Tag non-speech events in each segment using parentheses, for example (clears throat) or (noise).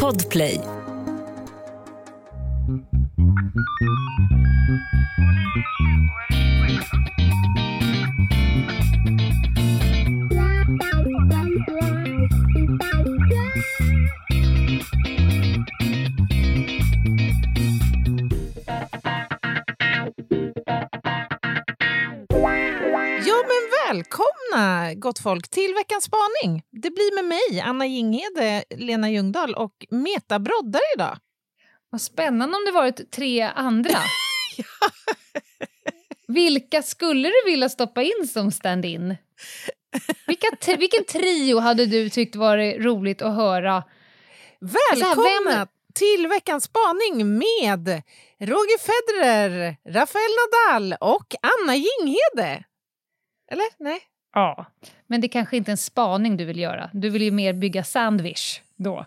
Podplay. Välkomna gott folk till veckans spaning. Det blir med mig, Anna Jinghede, Lena Ljungdahl och Meta Broddar idag. Vad spännande om det varit tre andra. (laughs) Vilka skulle du vilja stoppa in som stand-in? Vilken trio hade du tyckt varit roligt att höra? Välkomna vem- till veckans spaning med Roger Federer, Rafael Nadal och Anna Jinghede. Eller? Nej? Ja. Men det kanske inte är en spaning du vill göra. Du vill ju mer bygga sandwich då. (laughs)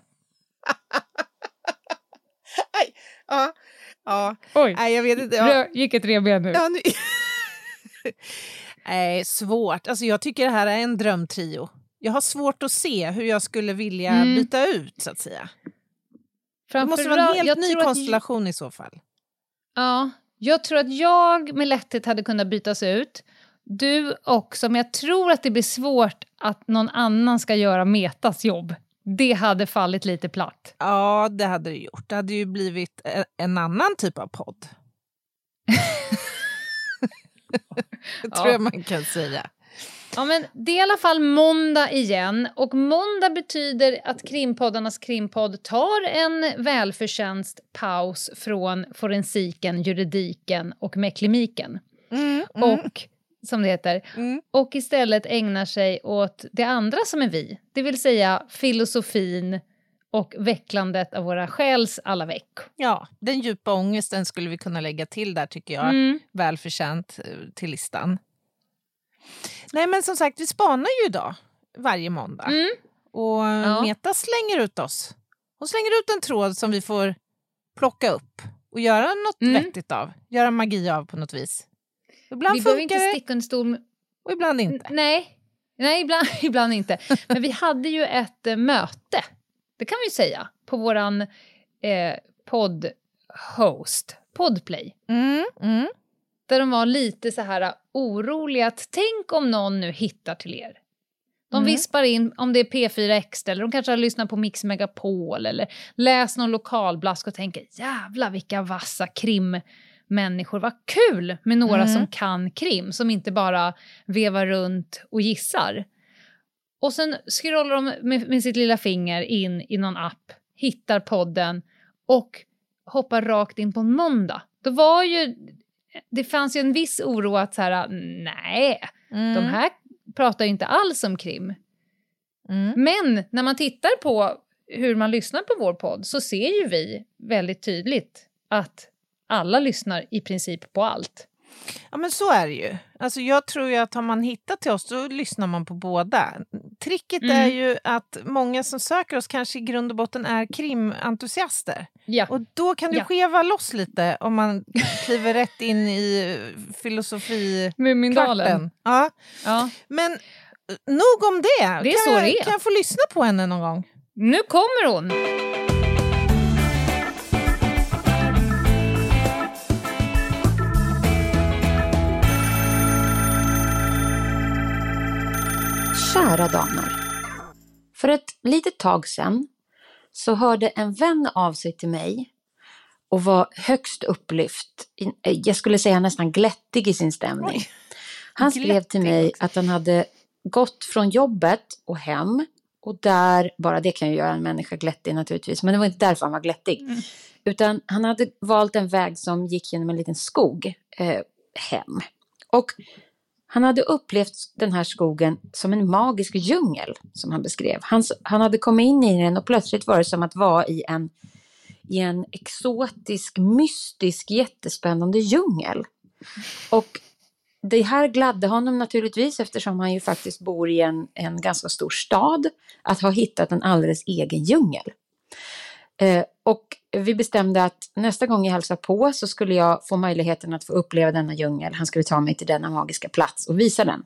Aj, ja, ja. Oj, Nej, jag vet inte. Ja. Rö- gick ett revben nu. Ja, nu... (laughs) Nej, svårt. Alltså, jag tycker det här är en drömtrio. Jag har svårt att se hur jag skulle vilja Mm. byta ut, så att säga. Det måste vara en helt ny tror att- konstellation i så fall. Ja, jag tror att jag med lätthet hade kunnat bytas ut. Du också, men jag tror att det blir svårt att någon annan ska göra Metas jobb. Det hade fallit lite platt. Ja, det hade det gjort. Det hade ju blivit e- en annan typ av podd. (laughs) det tror Ja. jag man kan säga. Ja, men det är i alla fall måndag igen och måndag betyder att krimpoddarnas krimpodd tar en välförtjänst paus från forensiken, juridiken och meklimiken. Mm, Och, som det heter, mm. och istället ägnar sig åt det andra som är vi, det vill säga filosofin och vecklandet av våra själs alla veck. Ja, den djupa ångesten skulle vi kunna lägga till där, tycker jag. Mm. Välförtjänt eh, till listan. Nej, men som sagt, vi spanar ju idag, varje måndag. Mm. Och Ja. Meta slänger ut oss. Hon slänger ut en tråd som vi får plocka upp och göra något Mm. vettigt av. Göra magi av på något vis. Ibland Vi behöver inte sticka under stol och ibland inte. Nej, Nej ibland, (laughs) ibland inte. Men vi hade ju ett eh, möte, det kan vi säga, på våran eh, podd-host, Podplay. Mm, mm. Där de var lite så här oroliga att tänk om någon nu hittar till er. De Mm. vispar in om det är P4 Extra eller de kanske har lyssnat på Mix Megapol eller läst någon lokalblask och tänker jävla vilka vassa krimmänniskor, vad kul med några Mm. som kan krim, som inte bara vevar runt och gissar. Och sen scrollar de med, med sitt lilla finger in i någon app, hittar podden och hoppar rakt in på en måndag. Då var ju, det fanns ju en viss oro att så här, nej, Mm. de här pratar ju inte alls om krim. Mm. Men när man tittar på hur man lyssnar på vår podd så ser ju vi väldigt tydligt att alla lyssnar i princip på allt. Ja, men så är det ju. Alltså, jag tror ju att har man hittat till oss, då lyssnar man på båda. Tricket Mm. är ju att många som söker oss kanske i grund och botten är krimentusiaster. Ja. Och då kan du Ja. skeva loss lite om man kliver rätt in i filosofikvarten. Mumindalen. Ja. Ja. Men eh, nog om det. Det är kan, så jag, det är. kan jag få lyssna på henne någon gång? Nu kommer hon! Kära damer. För ett litet tag sedan så hörde en vän av sig till mig och var högst upplyft. I- Jag skulle säga nästan glättig i sin stämning. Han skrev till mig att han hade gått från jobbet och hem och där, bara det kan ju göra en människa glättig naturligtvis, men det var inte därför han var glättig. Mm. Utan han hade valt en väg som gick genom en liten skog eh, hem. Och han hade upplevt den här skogen som en magisk djungel, som han beskrev. Han, han hade kommit in i den och plötsligt var det som att vara i en, i en exotisk, mystisk, jättespännande djungel. Och det här gladde honom naturligtvis eftersom han ju faktiskt bor i en, en ganska stor stad, att ha hittat en alldeles egen djungel. Eh, och vi bestämde att nästa gång jag hälsar på så skulle jag få möjligheten att få uppleva denna djungel. Han skulle ta mig till denna magiska plats och visa den.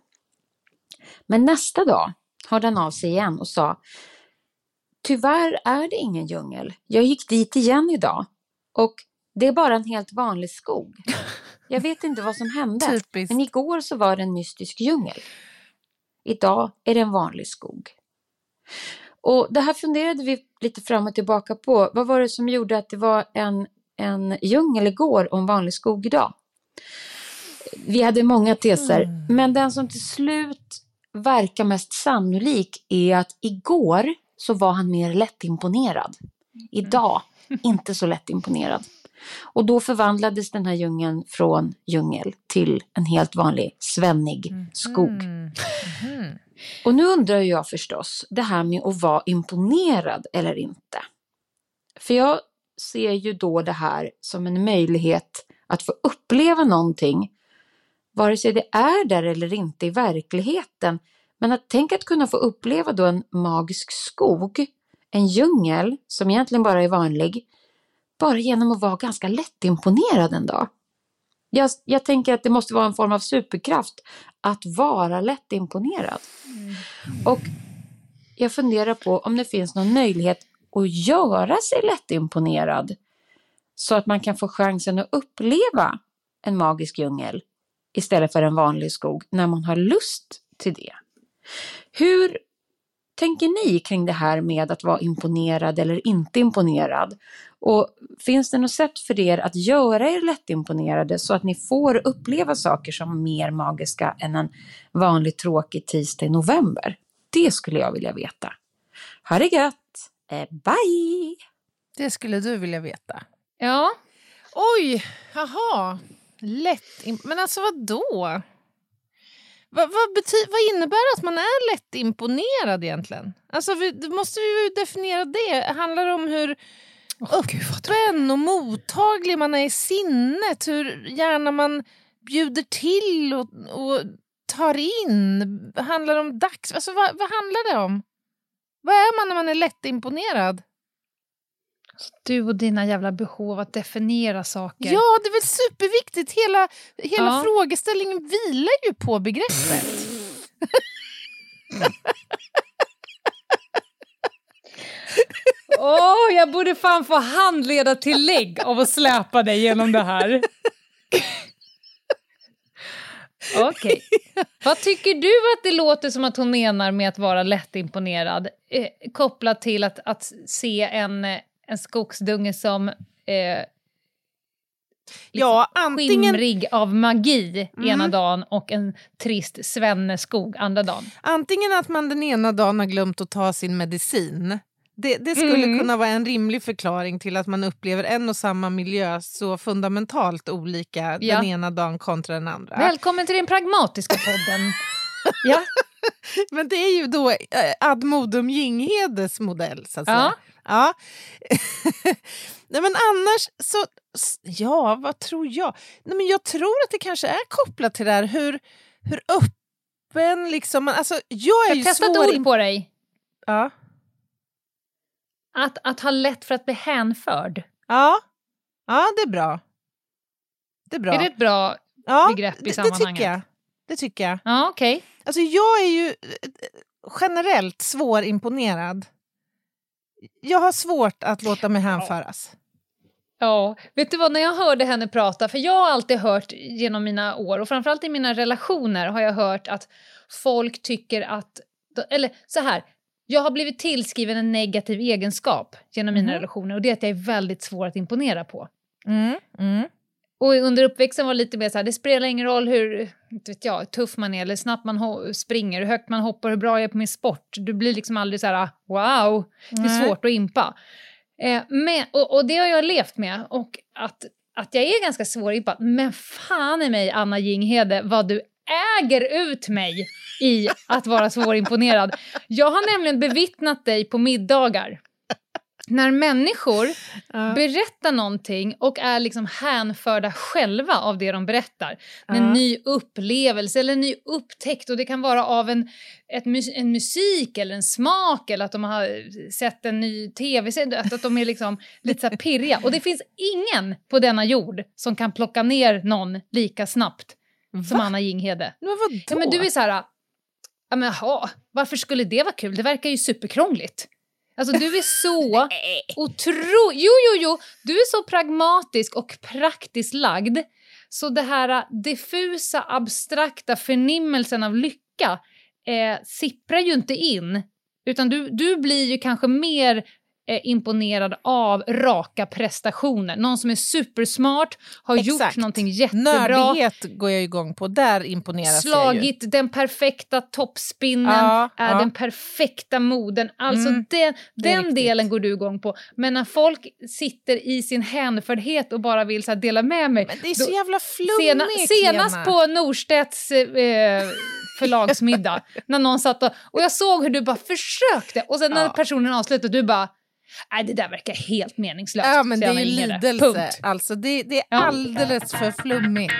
Men nästa dag hörde han av sig igen och sa tyvärr är det ingen djungel. Jag gick dit igen idag och det är bara en helt vanlig skog. Jag vet inte vad som hände, (laughs) Typiskt. men igår så var det en mystisk djungel. Idag är det en vanlig skog. Och det här funderade vi lite fram och tillbaka på. Vad var det som gjorde att det var en, en djungel igår och en vanlig skog idag? Vi hade många teser, Mm. men den som till slut verkar mest sannolik är att igår så var han mer lättimponerad. Idag inte så lättimponerad. Och då förvandlades den här djungeln från djungel till en helt vanlig svennig skog. Mm. Mhm. Och nu undrar jag förstås det här med att vara imponerad eller inte. För jag ser ju då det här som en möjlighet att få uppleva någonting, vare sig det är där eller inte i verkligheten. Men att tänka att kunna få uppleva då en magisk skog, en djungel som egentligen bara är vanlig, bara genom att vara ganska lättimponerad en dag. Jag, jag tänker att det måste vara en form av superkraft att vara lättimponerad. Och jag funderar på om det finns någon möjlighet att göra sig lättimponerad så att man kan få chansen att uppleva en magisk djungel istället för en vanlig skog när man har lust till det. Hur tänker ni kring det här med att vara imponerad eller inte imponerad? Och finns det något sätt för er att göra er lättimponerade så att ni får uppleva saker som mer magiska än en vanlig tråkig tisdag i november? Det skulle jag vilja veta. Ha det gött! Eh, bye! Det skulle du vilja veta. Ja, Oj, jaha. Lätt Men alltså vad då? Vad, vad, bety- vad innebär det att man är lätt imponerad egentligen? Alltså vi, då måste vi ju definiera det. Handlar det om hur öppen och mottaglig man är i sinnet? Hur gärna man bjuder till och, och tar in? Handlar det om dags... Alltså vad, vad handlar det om? Vad är man när man är lätt imponerad? Du och dina jävla behov att definiera saker. Ja, det är väl superviktigt. Hela, hela Ja. frågeställningen vilar ju på begreppet. Åh, jag borde fan få handleda tillägg av att släpa dig genom det här. Okej. Vad tycker du att det låter som att hon menar med att vara lättimponerad? Eh, kopplat till att, att se en, eh, en skogsdunge som eh, ja, antingen, skimrig av magi ena Mm. dagen och en trist svenneskog andra dagen. antingen att man den ena dagen har glömt att ta sin medicin. Det, det skulle Mm. kunna vara en rimlig förklaring till att man upplever en och samma miljö så fundamentalt olika Ja. den ena dagen kontra den andra. Välkommen till den pragmatiska podden. (laughs) ja. (laughs) Men det är ju då eh, ad modum Jinghedes modell, så att Ja. säga. Ja. (laughs) Nej, men annars så... Ja, vad tror jag? Nej, men jag tror att det kanske är kopplat till det här hur, hur öppen liksom... Alltså, jag är Jag ju testar ett ord på dig. Ja. Att, att ha lätt för att bli hänförd. Ja. ja, det är bra. Det är bra. Är det ett bra... ja, begrepp i det, det sammanhanget? tycker jag. Det tycker jag. Ja, okej. Alltså, jag är ju eh, generellt svårimponerad. Jag har svårt att låta mig hänföras. Ja, vet du vad, när jag hörde henne prata, för jag har alltid hört genom mina år och framförallt i mina relationer har jag hört att folk tycker att, eller så här, jag har blivit tillskriven en negativ egenskap genom mina Mhm. relationer och det är att jag är väldigt svår att imponera på. Mm, mm. Och under uppväxten var det lite mer så här, det spelar ingen roll hur inte vet jag, tuff man är, eller snabbt man springer, hur högt man hoppar, hur bra jag är på min sport. Du blir liksom aldrig så här, wow, det är Nej. svårt att impa. Eh, men, och, och det har jag levt med. Och att, att jag är ganska svår att impa. Men fan i mig, Anna Jinghede, vad du äger ut mig i att vara svårimponerad. Jag har nämligen bevittnat dig på middagar. När människor (laughs) Ja. berättar någonting och är liksom hänförda själva av det de berättar. Ja. En ny upplevelse eller en ny upptäckt och det kan vara av en, ett, en musik eller en smak eller att de har sett en ny tv-serie, att, att de är liksom (laughs) lite så pirriga. Och det finns ingen på denna jord som kan plocka ner någon lika snabbt som Va? Anna Jinghede. Men vadå? Ja, men du är så här, ja men jaha, varför skulle det vara kul? Det verkar ju superkrångligt. Alltså du är så (laughs) otro... Jo, jo, jo. Du är så pragmatisk och praktiskt lagd. Så det här äh, diffusa, abstrakta förnimmelsen av lycka eh, sipprar ju inte in. Utan du, du blir ju kanske mer imponerad av raka prestationer. Någon som är supersmart, har Exakt. gjort någonting jättebra. Nördighet går jag igång på. Där imponeras jag ju. Slagit den perfekta toppspinnen, Ja, är ja. den perfekta moden. Alltså Mm, den, den delen går du igång på. Men när folk sitter i sin hänfördhet och bara vill så dela med mig. Men det är så Då- jävla Sena, flummigt, senast Lena. på Norstedts eh, förlagsmiddag, (laughs) när någon satt och, och jag såg hur du bara försökte och sen när Ja. personen avslutade, du bara Nej, det där verkar helt meningslöst. Ja, men det är ju lidelse. Punkt. Alltså, det, det är Ja. alldeles för flummigt.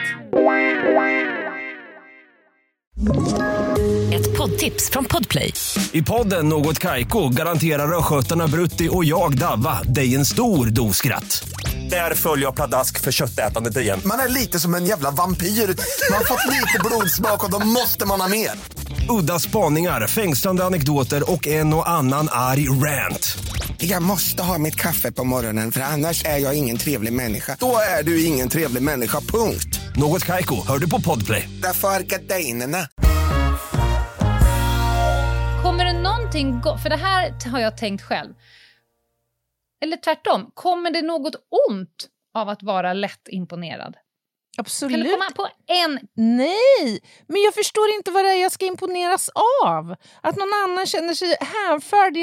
Ett poddtips från Podplay. I podden Något Kaiko garanterar östgötarna Brutti och jag, Davva, dig en stor dos skratt. Där följer jag pladask för köttätandet igen. Man är lite som en jävla vampyr. Man har fått lite blodsmak och då måste man ha mer. Udda spaningar, fängslande anekdoter och en och annan arg rant. Jag måste ha mitt kaffe på morgonen för annars är jag ingen trevlig människa. Då är du ingen trevlig människa, punkt. Något Kaiko, hör du på Podplay. Därför är gardinerna. Kommer det någonting go- För det här har jag tänkt själv. Eller tvärtom, kommer det något ont av att vara lätt imponerad? Kan Absolut. du komma på en... Nej, men jag förstår inte vad det är jag ska imponeras av. Att någon annan känner sig hänförd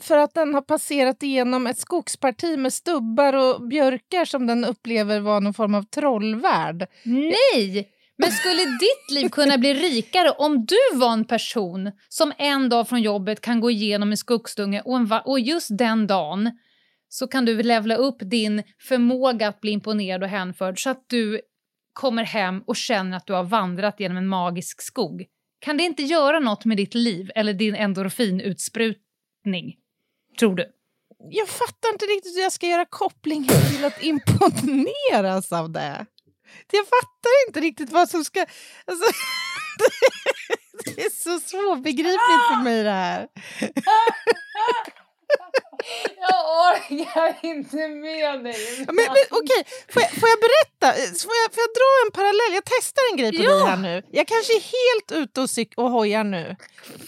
för att den har passerat igenom ett skogsparti med stubbar och björkar som den upplever var någon form av trollvärld. Nej! Men skulle ditt liv kunna bli rikare om du var en person som en dag från jobbet kan gå igenom en skogsdunge och, en och just den dagen så kan du levla upp din förmåga att bli imponerad och hänförd så att du kommer hem och känner att du har vandrat genom en magisk skog. Kan det inte göra något med ditt liv eller din endorfinutsprutning? Tror du? Jag fattar inte riktigt hur jag ska göra kopplingen till att imponeras av det. Jag fattar inte riktigt vad som ska... Alltså, (laughs) det är så svårbegripligt för mig det här. (laughs) Jag orkar inte med dig. Men, men, okej, får, jag, får jag berätta? Får jag, får jag dra en parallell? Jag testar en grej på Ja. dig här nu. Jag kanske är helt ute och, cyk- och hojar nu.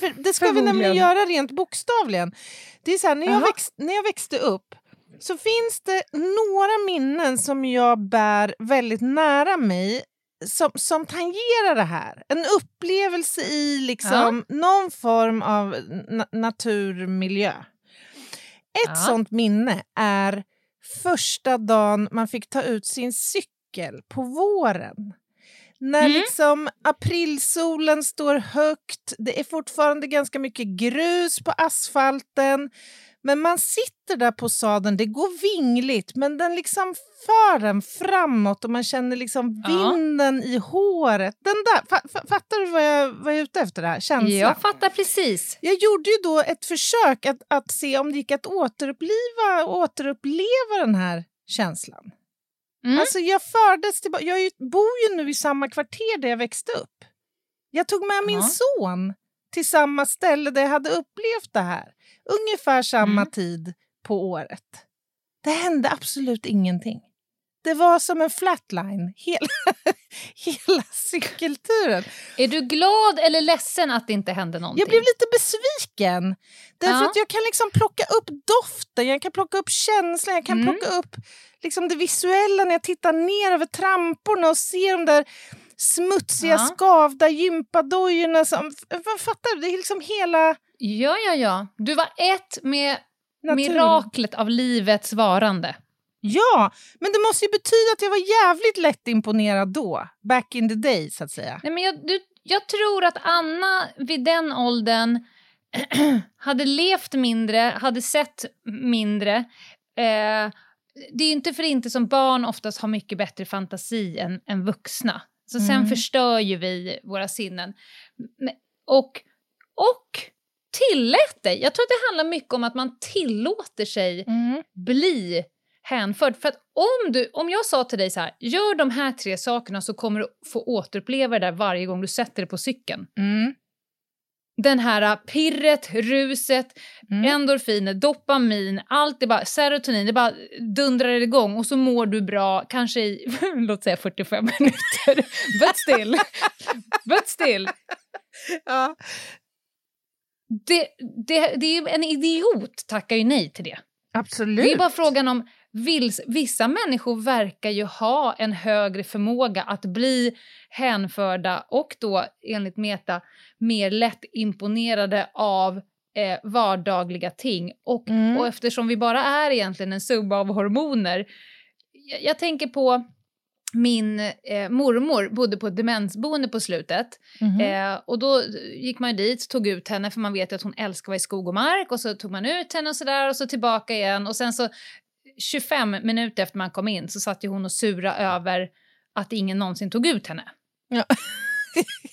För det ska vi nämligen göra rent bokstavligen. Det är så här, när, jag växt, när jag växte upp så finns det några minnen som jag bär väldigt nära mig som, som tangerar det här. En upplevelse i liksom någon form av na- naturmiljö. Ett Ja. sånt minne är första dagen man fick ta ut sin cykel på våren. När Mm. liksom aprilsolen står högt, det är fortfarande ganska mycket grus på asfalten. Men man sitter där på sadeln, det går vingligt men den liksom för en framåt och man känner liksom Ja. vinden i håret. Den där, fa- fa- fattar du vad jag, är ute efter? Det här? Känslan. Jag fattar precis. Jag gjorde ju då ett försök att, att se om det gick att återuppliva, återuppleva den här känslan. Mm. Alltså jag fördes tillbaka. Jag ju, bor ju nu i samma kvarter där jag växte upp. Jag tog med min Ja. son till samma ställe där jag hade upplevt det här. Ungefär samma Mm. tid på året. Det hände absolut ingenting. Det var som en flatline, hela, (laughs) hela cykelturen. Är du glad eller ledsen att det inte hände någonting? Jag blev lite besviken. Därför Ja. att jag kan liksom plocka upp doften, jag kan plocka upp känslan, jag kan Mm. plocka upp liksom det visuella när jag tittar ner över tramporna och ser de där smutsiga, Ja. skavda gympadojorna. Som, fattar du? Det är liksom hela Ja, ja, ja. Du var ett med naturen. miraklet av livets varande. Ja, men det måste ju betyda att jag var jävligt lätt imponerad då. Back in the day, så att säga. Nej, men jag, du, jag tror att Anna vid den åldern (clears throat) hade levt mindre, hade sett mindre. Eh, det är inte för inte som barn oftast har mycket bättre fantasi än, än vuxna. Så sen Mm. förstör ju vi våra sinnen. Och, och tillät dig. Jag tror att det handlar mycket om att man tillåter sig bli hänförd. För att om, du, om jag sa till dig så här, gör de här tre sakerna så kommer du få återuppleva det där varje gång du sätter dig på cykeln. Mm. Den här pirret, ruset, Mm. endorfiner, dopamin, allt är bara serotonin, det bara dundrar igång och så mår du bra, kanske i, (laughs) låt säga 45 minuter. (laughs) But still, but still. Ja. Det, det, det är ju en idiot tackar ju nej till det. Absolut. Det är bara frågan om vils, vissa människor verkar ju ha en högre förmåga att bli hänförda och då enligt Meta mer lätt imponerade av eh, vardagliga ting. Och, Mm. och eftersom vi bara är egentligen en summa av hormoner. Jag, jag tänker på min eh, mormor bodde på ett demensboende på slutet. Mhm. Eh, och då gick man dit, tog ut henne för man vet att hon älskar att vara i skog och mark och så tog man ut henne och sådär och så tillbaka igen och sen så 25 minuter efter man kom in så satt ju hon och sura över att ingen någonsin tog ut henne. Ja. (laughs)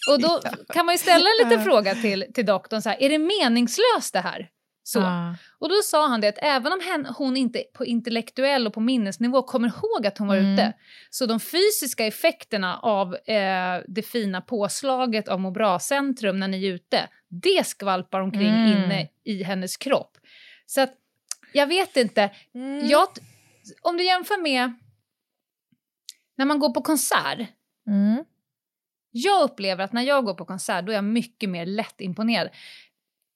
Och då kan man ju ställa en liten fråga till, till doktorn så här, är det meningslöst det här? Så. Ja. Och då sa han det att även om hen, hon inte på intellektuell och på minnesnivå kommer ihåg att hon var Mm. ute, så de fysiska effekterna av eh, det fina påslaget av må bra-centrum när ni är ute, det skvalpar omkring Mm. inne i hennes kropp. Så att, jag vet inte. Mm. Jag, om du jämför med när man går på konsert, Mm. jag upplever att när jag går på konsert då är jag mycket mer lättimponerad.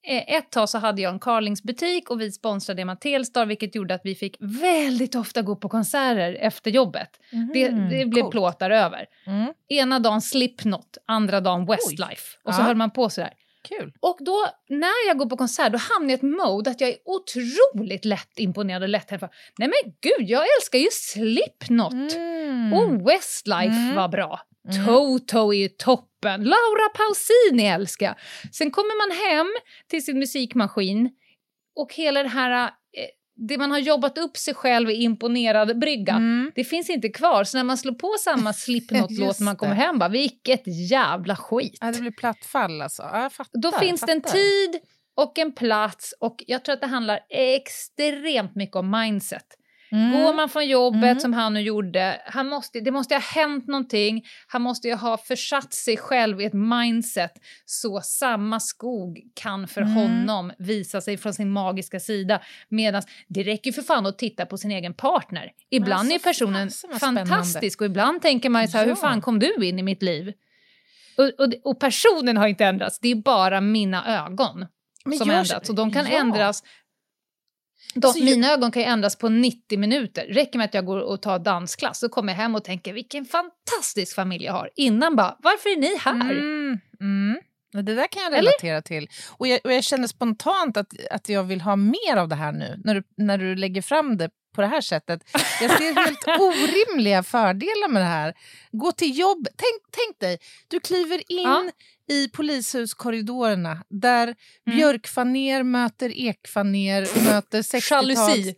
Eh, Ett tag så hade jag en Carlings-butik och vi sponsrade med Telstar vilket gjorde att vi fick väldigt ofta gå på konserter efter jobbet. Det, Mhm. det blev Coolt. plåtar över. Mm. Ena dagen Slipknot, andra dagen Westlife. Och så Ja. höll man på sådär. Kul. Och då, när jag går på konsert, då hamnar jag i ett mode att jag är otroligt lätt imponerad och lätt hänförd. Nej men gud, jag älskar ju Slipknot! Mm. Och Westlife Mm. var bra. Mm. Toto är ju toppen. Laura Pausini älskar jag. Sen kommer man hem till sin musikmaskin och hela det här, det man har jobbat upp sig själv i imponerad brygga, Mm. det finns inte kvar. Så när man slår på samma Slipknot-låt (laughs) när man kommer hem, bara vilket jävla skit. Ja, det blir platt fall alltså. Ja, fattar. Då finns det en tid och en plats och jag tror att det handlar extremt mycket om mindset. Mm. Går man från jobbet Mm. som han nu gjorde, han måste, det måste ha hänt någonting, han måste ju ha försatt sig själv i ett mindset så samma skog kan för Mm. honom visa sig från sin magiska sida. Medan det räcker ju för fan att titta på sin egen partner. Ibland Alltså, är personen fantastisk och ibland tänker man ju så här, Ja. hur fan kom du in i mitt liv? Och, och, och personen har inte ändrats, det är bara mina ögon Men som ändrats. Och de kan ja. ändras de, Så ju- mina ögon kan ju ändras på 90 minuter. Räcker med att jag går och tar dansklass så kommer jag hem och tänker vilken fantastisk familj jag har. Innan bara, varför är ni här? Mm, mm. Det där kan jag Eller? relatera till. Och jag, och jag känner spontant att, att jag vill ha mer av det här nu, när du, när du lägger fram det på det här sättet. Jag ser helt (laughs) orimliga fördelar med det här. Gå till jobb. Tänk, tänk dig, du kliver in Ja. i polishuskorridorerna där Mm. björkfaner möter ekfaner, möter 60-tals... Jalusi.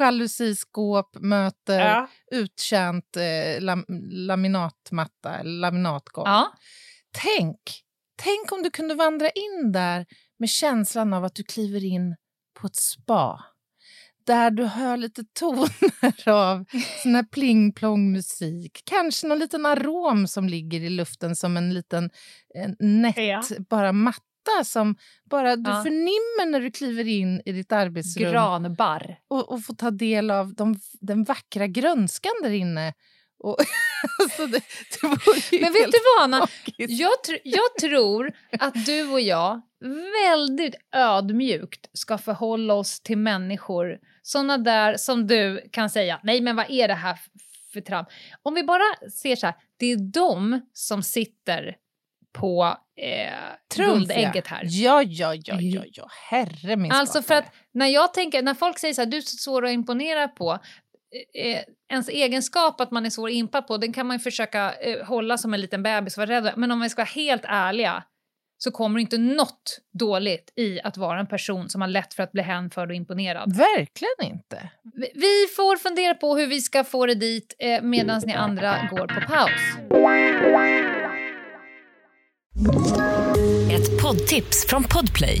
Jalusiskåp möter Ja. uttjänt eh, lam, laminatmatta eller laminatgolv. ja. Tänk, tänk om du kunde vandra in där med känslan av att du kliver in på ett spa. Där du hör lite toner (laughs) av sån här pling-plong-musik. Kanske någon liten arom som ligger i luften som en liten en nätt, Ja. bara matta som bara du Ja. förnimmer när du kliver in i ditt arbetsrum Granbarr. och, och få ta del av de, den vackra grönskan där inne. (laughs) Alltså det, det Men vet du vad, Anna? Jag, tr- jag tror att du och jag väldigt ödmjukt ska förhålla oss till människor såna där som du kan säga, nej men vad är det här för tram? Om vi bara ser så här, det är de som sitter på eh, guldägget här. Ja, ja, ja, ja, ja. herre min Alltså för skapare. att när jag tänker, när folk säger så här, du är så svår att imponera på. Eh, ens egenskap att man är svår att impa på, den kan man försöka eh, hålla som en liten bebis och vara rädd Men om vi ska vara helt ärliga så kommer inte något dåligt i att vara en person som har lätt för att bli hänförd och imponerad. Verkligen inte. Vi- Vi får fundera på hur vi ska få det dit eh, medan ni andra går på paus. Ett poddtips från Podplay.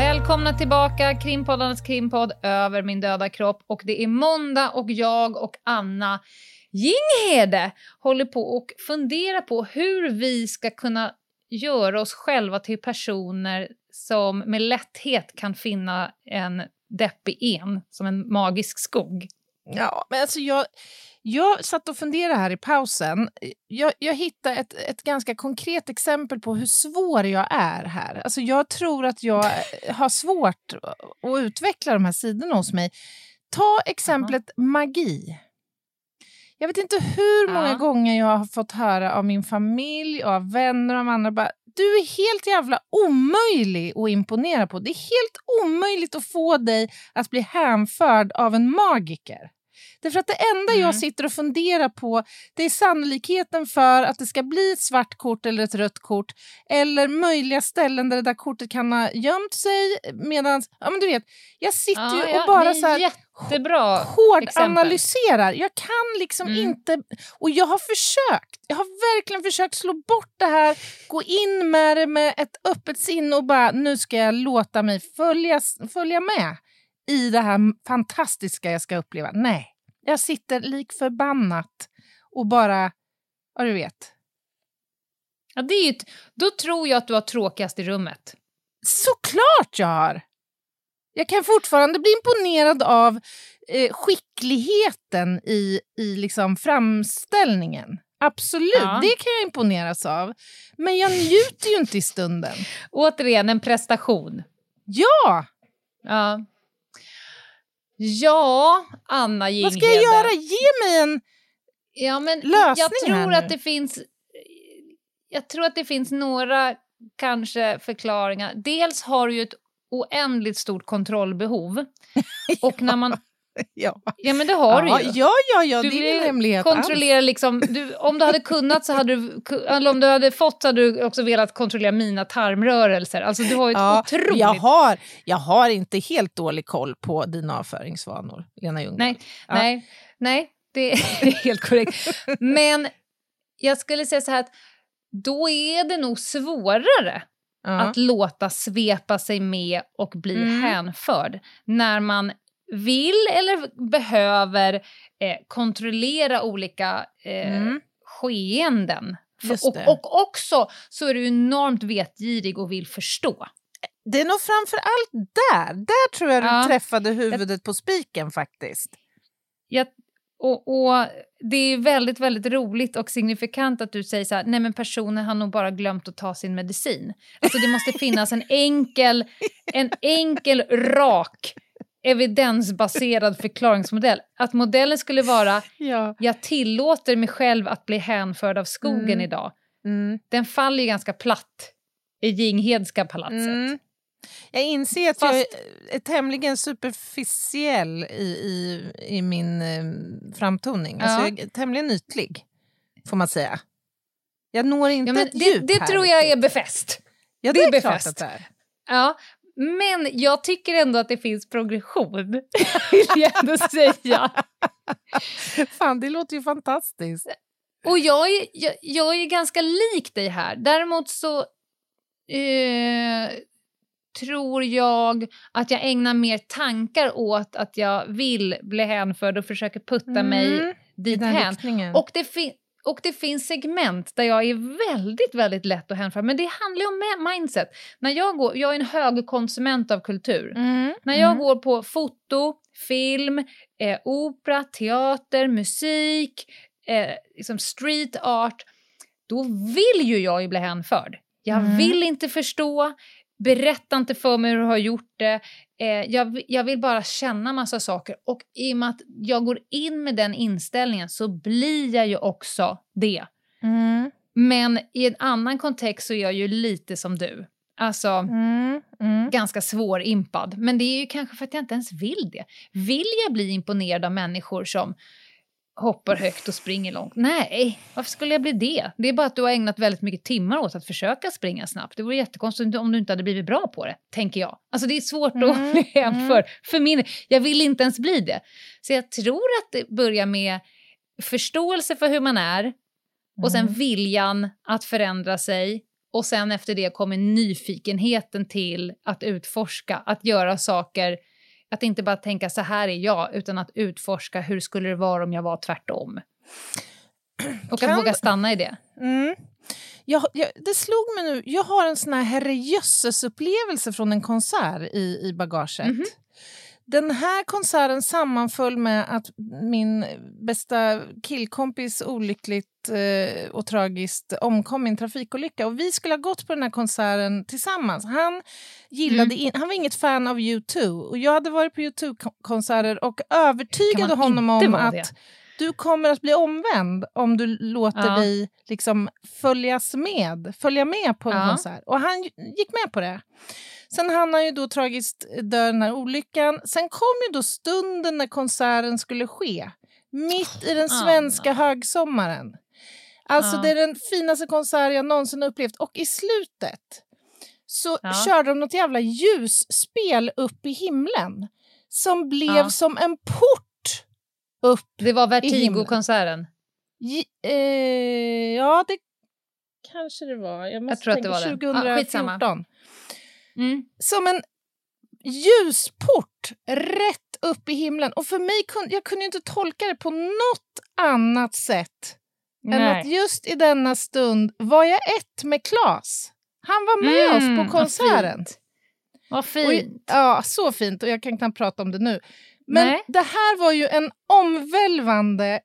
Välkomna tillbaka, krimpoddarnas krimpodd Över min döda kropp. Och det är måndag och jag och Anna Jinghede håller på och funderar på hur vi ska kunna göra oss själva till personer som med lätthet kan finna en deppig en, som en magisk skog. Ja, men alltså jag, jag satt och funderade här i pausen. Jag, jag hittade ett, ett ganska konkret exempel på hur svår jag är här. Alltså jag tror att jag (laughs) har svårt att utveckla de här sidorna hos mig. Ta exemplet magi. Jag vet inte hur många Ja. gånger jag har fått höra av min familj, och av vänner och av andra bara, du är helt jävla omöjlig att imponera på. Det är helt omöjligt att få dig att bli hänförd av en magiker. Därför att det enda jag sitter och funderar på det är sannolikheten för att det ska bli ett svart kort eller ett rött kort eller möjliga ställen där det där kortet kan ha gömt sig. Medan, ja men du vet, jag sitter Ja, ju och ja, bara så här jättebra hård exempel. analyserar. Jag kan liksom Mm. inte... Och jag har försökt. Jag har verkligen försökt slå bort det här, gå in med det med ett öppet sinne och bara nu ska jag låta mig följa, följa med i det här fantastiska jag ska uppleva. Nej, jag sitter lik förbannat och bara... Ja, du vet. Ja, det är ett, då tror jag att du har tråkigast i rummet. Såklart jag har! Jag kan fortfarande bli imponerad av eh, skickligheten i, i liksom framställningen. Absolut, Ja. det kan jag imponeras av. Men jag njuter ju inte i stunden. Återigen, en prestation. Ja, Ja, ja Anna Jinghede. vad ska jag göra? Ge mig en... Ja, men Lösning jag här tror nu. att det finns... Jag tror att det finns några kanske förklaringar. Dels har du ju ett oändligt stort kontrollbehov. (laughs) Och när man... (laughs) Ja, Ja, men det har ja, du ju. ja, ja, ja Du det är ingen hemlighet kontrollera liksom, du, om du hade kunnat så hade du, eller om du hade fått så hade du också velat kontrollera mina tarmrörelser. Alltså du har ett Ja, otroligt... jag, har, jag har inte helt dålig koll på dina avföringsvanor, Lena Ljungdahl. Nej, Ja. nej, nej, (laughs) det är helt korrekt. Men jag skulle säga så här att då är det nog svårare Ja. att låta svepa sig med och bli Mm. hänförd när man vill eller behöver eh, kontrollera olika eh, Mm. skeenden. Och, och också så är du enormt vetgirig och vill förstå. Det är nog framför allt där. Där tror jag Ja. du träffade huvudet på spiken faktiskt. Jag, och, och det är väldigt, väldigt roligt och signifikant att du säger så här, nej men personen har nog bara glömt att ta sin medicin. Alltså det måste finnas en enkel, en enkel, rak, evidensbaserad förklaringsmodell. Att modellen skulle vara, Ja. jag tillåter mig själv att bli hänförd av skogen Mm. idag. Mm. Den faller ju ganska platt i Jinghedska palatset. Mm. Jag inser att Fast- jag är, tämligen superficiell i, i, i min eh, framtoning. Alltså Ja. jag är tämligen ytlig, får man säga. Jag når inte Ja, ett det djup det här tror jag är befäst. ja, det det är är befäst. Ja, men jag tycker ändå att det finns progression, (laughs) vill jag ändå säga. Fan, det låter ju fantastiskt. Och jag är, jag, jag är ganska lik dig här. Däremot så eh, tror jag att jag ägnar mer tankar åt att jag vill bli hänförd och försöker putta mig Mm, den dithän. Och det, och det finns segment där jag är väldigt, väldigt lätt att hänföra. Men det handlar ju om mindset. När jag, går, jag är en högkonsument av kultur. Mm, När jag mm. går på foto, film, eh, opera, teater, musik, eh, liksom street art, då vill ju jag ju bli hänförd. Jag Mm. vill inte förstå, berätta inte för mig hur du har gjort det. Eh, jag, jag vill bara känna massa saker. Och i och med att jag går in med den inställningen så blir jag ju också det. Mm, Men i en annan kontext så är jag ju lite som du. Alltså mm, mm. ganska svårimpad. Men det är ju kanske för att jag inte ens vill det. Vill jag bli imponerad av människor som hoppar högt och springer långt. Nej, varför skulle jag bli det? Det är bara att du har ägnat väldigt mycket timmar åt att försöka springa snabbt. Det vore jättekonstigt om du inte hade blivit bra på det, tänker jag. Alltså det är svårt Mm, (laughs) att bli jämförd. För min, jag vill inte ens bli det. Så jag tror att det börjar med förståelse för hur man är och sen Mm. viljan att förändra sig och sen efter det kommer nyfikenheten till att utforska, att göra saker, att inte bara tänka så här är jag, utan att utforska hur skulle det vara om jag var tvärtom. Och Kan- att våga stanna i det. Mm. Jag, jag, det slog mig nu, jag har en sån här herrejösses-upplevelse från en konsert i, i bagaget. Mhm. Den här konserten sammanföll med att min bästa killkompis olyckligt eh, och tragiskt omkom i en trafikolycka. Och vi skulle ha gått på den här konserten tillsammans. Han, gillade in, han var inget fan av U2 och jag hade varit på U2-konserter och övertygade honom om att det? du kommer att bli omvänd om du låter Ja. dig liksom följas med, följa med på en Ja. konsert. Och han gick med på det. Sen hann han ju då tragiskt dö den här olyckan. Sen kom ju då stunden när konserten skulle ske. Mitt i den svenska högsommaren. Alltså Ja. det är den finaste konsert jag någonsin upplevt. Och i slutet så Ja. körde de något jävla ljusspel upp i himlen. Som blev Ja. som en port upp Det var. Vertigo-konserten. Eh, ja, det kanske det var. Jag, måste tror att det tänka, var det. Ja, skitsamma. 2014. Mm. Som en ljusport rätt upp i himlen. Och för mig kunde jag kunde inte tolka det på något annat sätt än att Nej. just i denna stund var jag ett med Klas. Han var med Mm, oss vad på konserten. fint. Vad Och, fint. ja, så fint. Och jag kan knappt prata om det nu. Men Nej. det här var ju en omvälvande,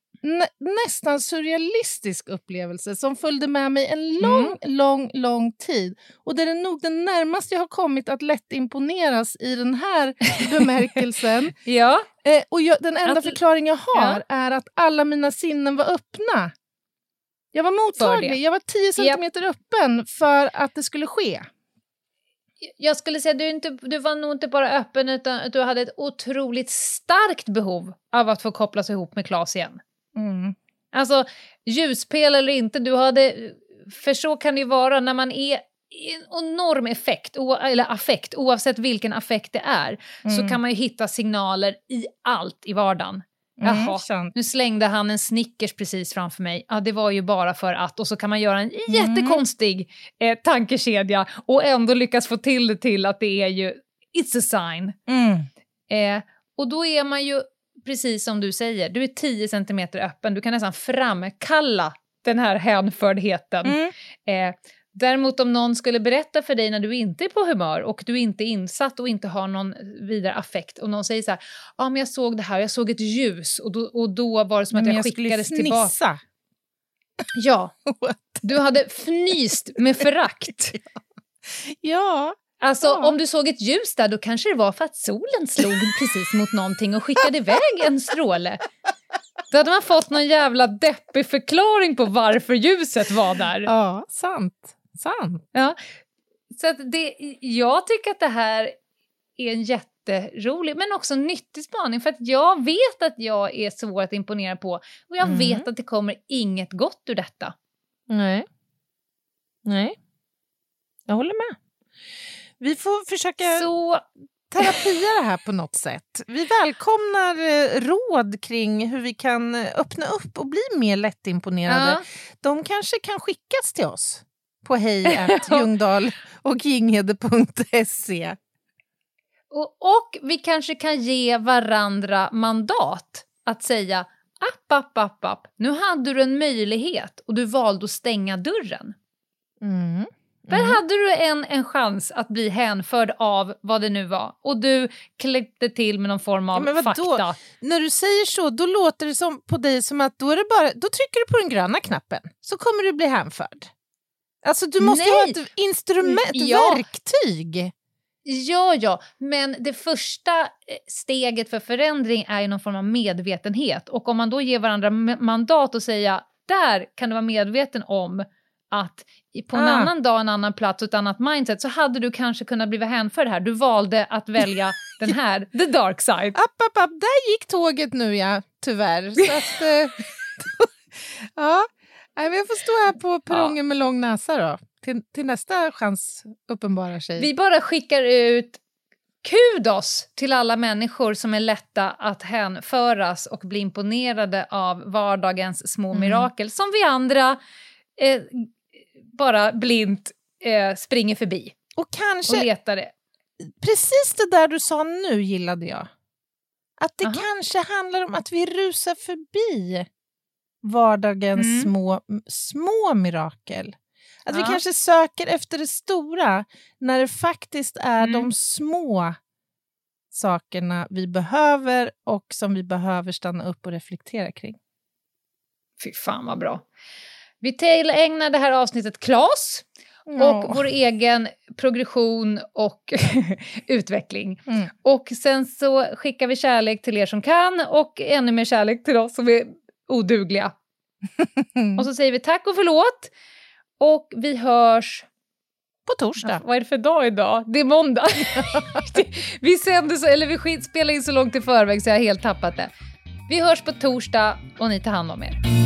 nästan surrealistisk upplevelse som följde med mig en lång, Mm. lång, lång tid. Och det är nog den närmaste jag har kommit att lätt imponeras i den här (laughs) bemärkelsen. Ja. Eh, och jag, den enda Att- förklaring jag har Ja. är att alla mina sinnen var öppna. Jag var mottaglig, jag var 10 centimeter öppen för att det skulle ske. Jag skulle säga att du, inte, du var nog inte bara öppen utan att du hade ett otroligt starkt behov av att få kopplas ihop med Claes igen. Mm. Alltså ljuspel eller inte, du hade... För så kan det ju vara när man är i en enorm effekt, eller affekt, oavsett vilken affekt det är, så Mm. kan man ju hitta signaler i allt i vardagen. Mm, Jaha, sant. nu slängde han en Snickers precis framför mig. Ja, det var ju bara för att. Och så kan man göra en Mm. jättekonstig eh, tankekedja och ändå lyckas få till det till att det är ju it's a sign. Mm. Eh, och då är man ju, precis som du säger, du är 10 centimeter öppen. Du kan nästan framkalla den här hänfördheten. Mm. Eh, däremot om någon skulle berätta för dig när du inte är på humör och du inte är insatt och inte har någon vidare affekt och någon säger så här, ja men jag såg det här, jag såg ett ljus och då, och då var det som att jag, jag skickades tillbaka. fnissa. Ja, (laughs) du hade fnyst med förakt. (laughs) Ja, Alltså Ja. om du såg ett ljus där då kanske det var för att solen slog precis mot någonting och skickade iväg en stråle. Då hade man fått någon jävla deppig förklaring på varför ljuset var där. ja sant. sant. Ja. Så att det, jag tycker att det här är en jätterolig men också nyttig spaning för att jag vet att jag är svår att imponera på och jag Mm. vet att det kommer inget gott ur detta. Nej. Nej. Jag håller med. Vi får försöka Så terapia det här på något sätt. Vi välkomnar eh, råd kring hur vi kan öppna upp och bli mer lättimponerade. ja, De kanske kan skickas till oss på hej (laughs) Ljungdahl och ginghede.se. och, och vi kanske kan ge varandra mandat att säga app, app, app, app. Nu hade du en möjlighet och du valde att stänga dörren. Mm. Där hade du en, en chans att bli hänförd av vad det nu var och du klippte till med någon form av Ja, fakta. När du säger så, då låter det som på dig som att då, är det bara, då trycker du på den gröna knappen så kommer du bli hänförd. Alltså du måste ju ha Nej. ett instrument, ett Ja. verktyg. Ja, ja, men det första eh, steget för förändring är ju någon form av medvetenhet. Och om man då ger varandra mandat och säga där kan du vara medveten om att på en Ah. annan dag, en annan plats och ett annat mindset så hade du kanske kunnat bli hänförd här. Du valde att välja (laughs) den här, the dark side. App, app, app. Där gick tåget nu, ja. Tyvärr. Så att, (laughs) eh, (laughs) ja. Nej, men jag får stå här på perrongen med lång näsa då. Till, till nästa chans uppenbarar sig. Vi bara skickar ut kudos till alla människor som är lätta att hänföras och bli imponerade av vardagens små Mm. mirakel som vi andra eh, bara blint eh, springer förbi och och kanske letar det. precis det där du sa nu gillade jag. Att det Aha. kanske handlar om att vi rusar förbi vardagens Mm. små, små mirakel. Att vi Ja. kanske söker efter det stora när det faktiskt är Mm. de små sakerna vi behöver och som vi behöver stanna upp och reflektera kring. Fy fan vad bra. Vi tillägnar det här avsnittet Klas och vår egen progression och (laughs) utveckling. Mm. Och sen så skickar vi kärlek till er som kan och ännu mer kärlek till oss som är odugliga. (laughs) Och så säger vi tack och förlåt. Och vi hörs... På torsdag. Vad är det för dag idag? Det är måndag. (laughs) vi sänder så, eller vi spelar in så långt i förväg så jag har helt tappat det. Vi hörs på torsdag och ni tar hand om er.